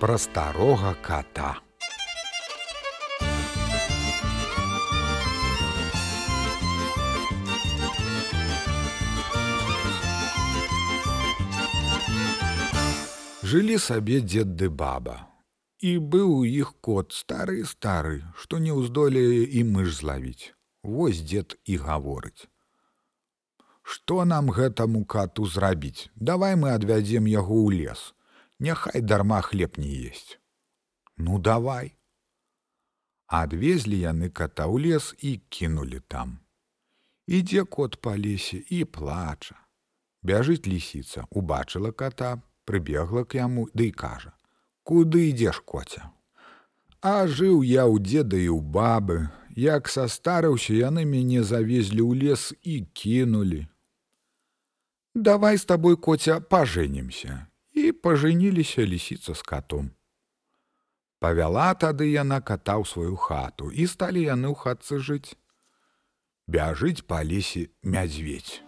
пра старога кота. Жылі сабе дзед ды баба. І быў у іх кот стары стары, што не ўздолее і мыш злавіць. Вось дзед і гаворыць. Што нам гэтаму кату зрабіць? Давай мы адвядзем яго ў лес. Няхай дарма хлеб не есть. Ну давай. Адвезлі яны кота ў лес і кінулі там. Ідзе кот па лесе і плача. Бяжыць лісіца, убачыла кота, прыбегла к яму ды да кажа: « Куды ідзеш коця? А жыў я ў дзеда і ў бабы, як састарыўся яны мяне завезлі ў лес і кінулі. Давай з табой коця пажэнімся і пажаніліся лісіца з катом. Павяла тады яна ката ў сваю хату і сталі яны ў хатцы жыць. Бяжыць па лесе мядзведь.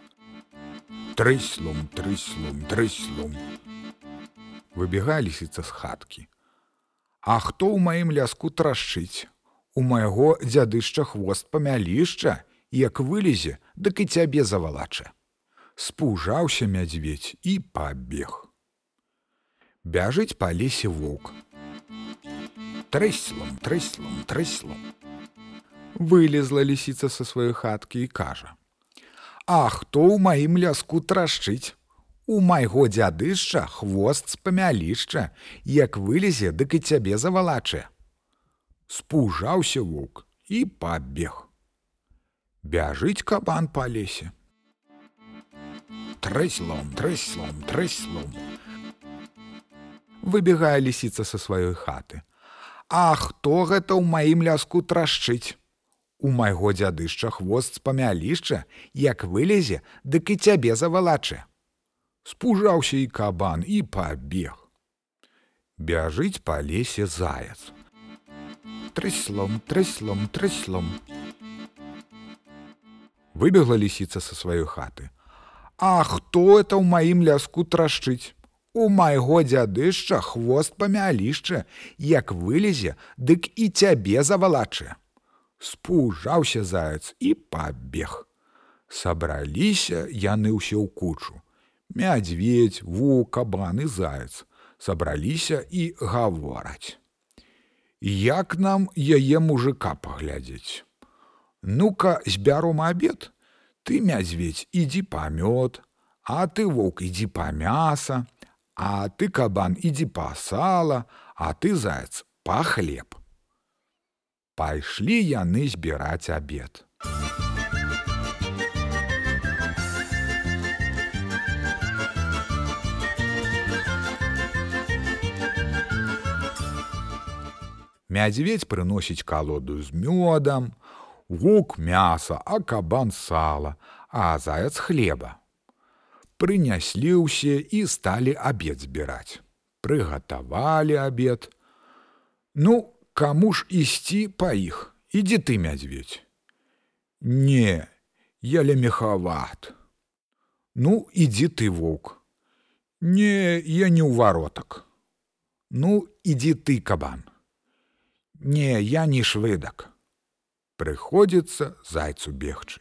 Трыслум, трыслум, трыслум. Выбегай лісіца з хаткі. А хто ў маім ляску трашчыць? У майго дзядышча хвост памялішча, як вылезе, дык і цябе завалача спужаўся мядзведь і пабег. Бяжыць па лесе воўк. Трэслом, трэслом, трэслом. Вылезла лісіца са сваёй хаткі і кажа: « А хто ў маім ляску трашчыць? У майго дзядышча хвост з памялішча, як вылезе, дык і цябе завалачэ. Спужаўся воўк і пабег. Бяжыць кабан па лесе трыслом, трыслом, трыслом. Выбегае лісіца са сваёй хаты. А хто гэта ў маім ляску трашчыць? У майго дзядышча хвост з памялішча, як вылезе, дык і цябе завалачэ. Спужаўся і кабан і пабег. Бяжыць па лесе заяц. Трыслом, трыслом, трыслом. Выбегла лісіца са сваёй хаты. А хто это ў маім ляску трашчыць? У майго дзядышча хвост памялішча, як вылезе, дык і цябе завалачы. Спужаўся заяц і пабег. Сабраліся яны ўсе ў кучу. Мядзведь, ву, кабан і заяц сабраліся і гавораць. Як нам яе мужика паглядзець? Ну-ка збяром абед, Ты мядзведь ідзі па мёд, а ты воўк ідзі па мяса, а ты кабан ідзі па сала, а ты заяц па хлеб. Пайшлі яны збіраць абед. Мядзведь прыносіць калоду з мёдам, вук мяса, а кабан сала, а заяц хлеба. Прыняслі ўсе і сталі абед збіраць. Прыгатавалі абед. Ну, каму ж ісці па іх, ідзі ты мядзведь. Не, я лемехават. Ну, ідзі ты воўк. Не, я не ў варотак. Ну, ідзі ты кабан. Не, я не швыдак прыходзіцца зайцу бегчы.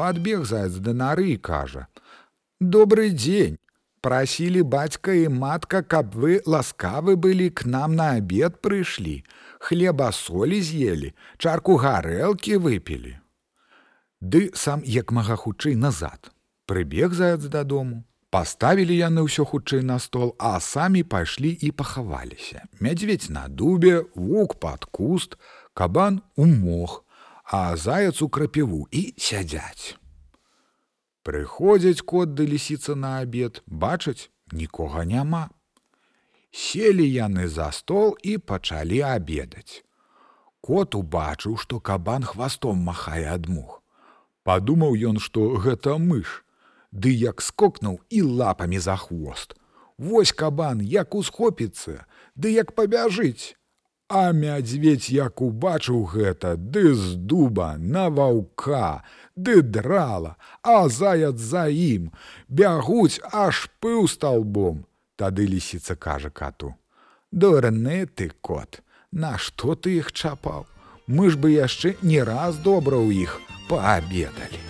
Падбег заяц да нары і кажа: « Добры дзень! Прасілі бацька і матка, каб вы ласкавы былі к нам на абед прыйшлі, хлеба солі з'елі, чарку гарэлкі выпілі. Ды сам як мага хутчэй назад прыбег заяц дадому паставілі яны ўсё хутчэй на стол а самі пайшлі і пахаваліся. Мядзведь на дубе вук под куст кабан у мох а заяц у крапіву і сядзяць прыходзяць кот да лісіца на абед бачаць нікога няма селі яны за стол і пачалі абедаць кот убачыў што кабан хвастом махае ад мух падумаў ён што гэта мыш ды як скокнуў і лапамі за хвост. Вось кабан, як усхопіцца, ды як пабяжыць. А мядзведь як убачыў гэта, ды з дуба на ваўка, ды драла, а заяц за ім, бягуць аж пыў сталбом. Тады лісіца кажа кату: « Дурны ты кот, Нашто ты іх чапаў? Мы ж бы яшчэ не раз добра ў іх паабедалі.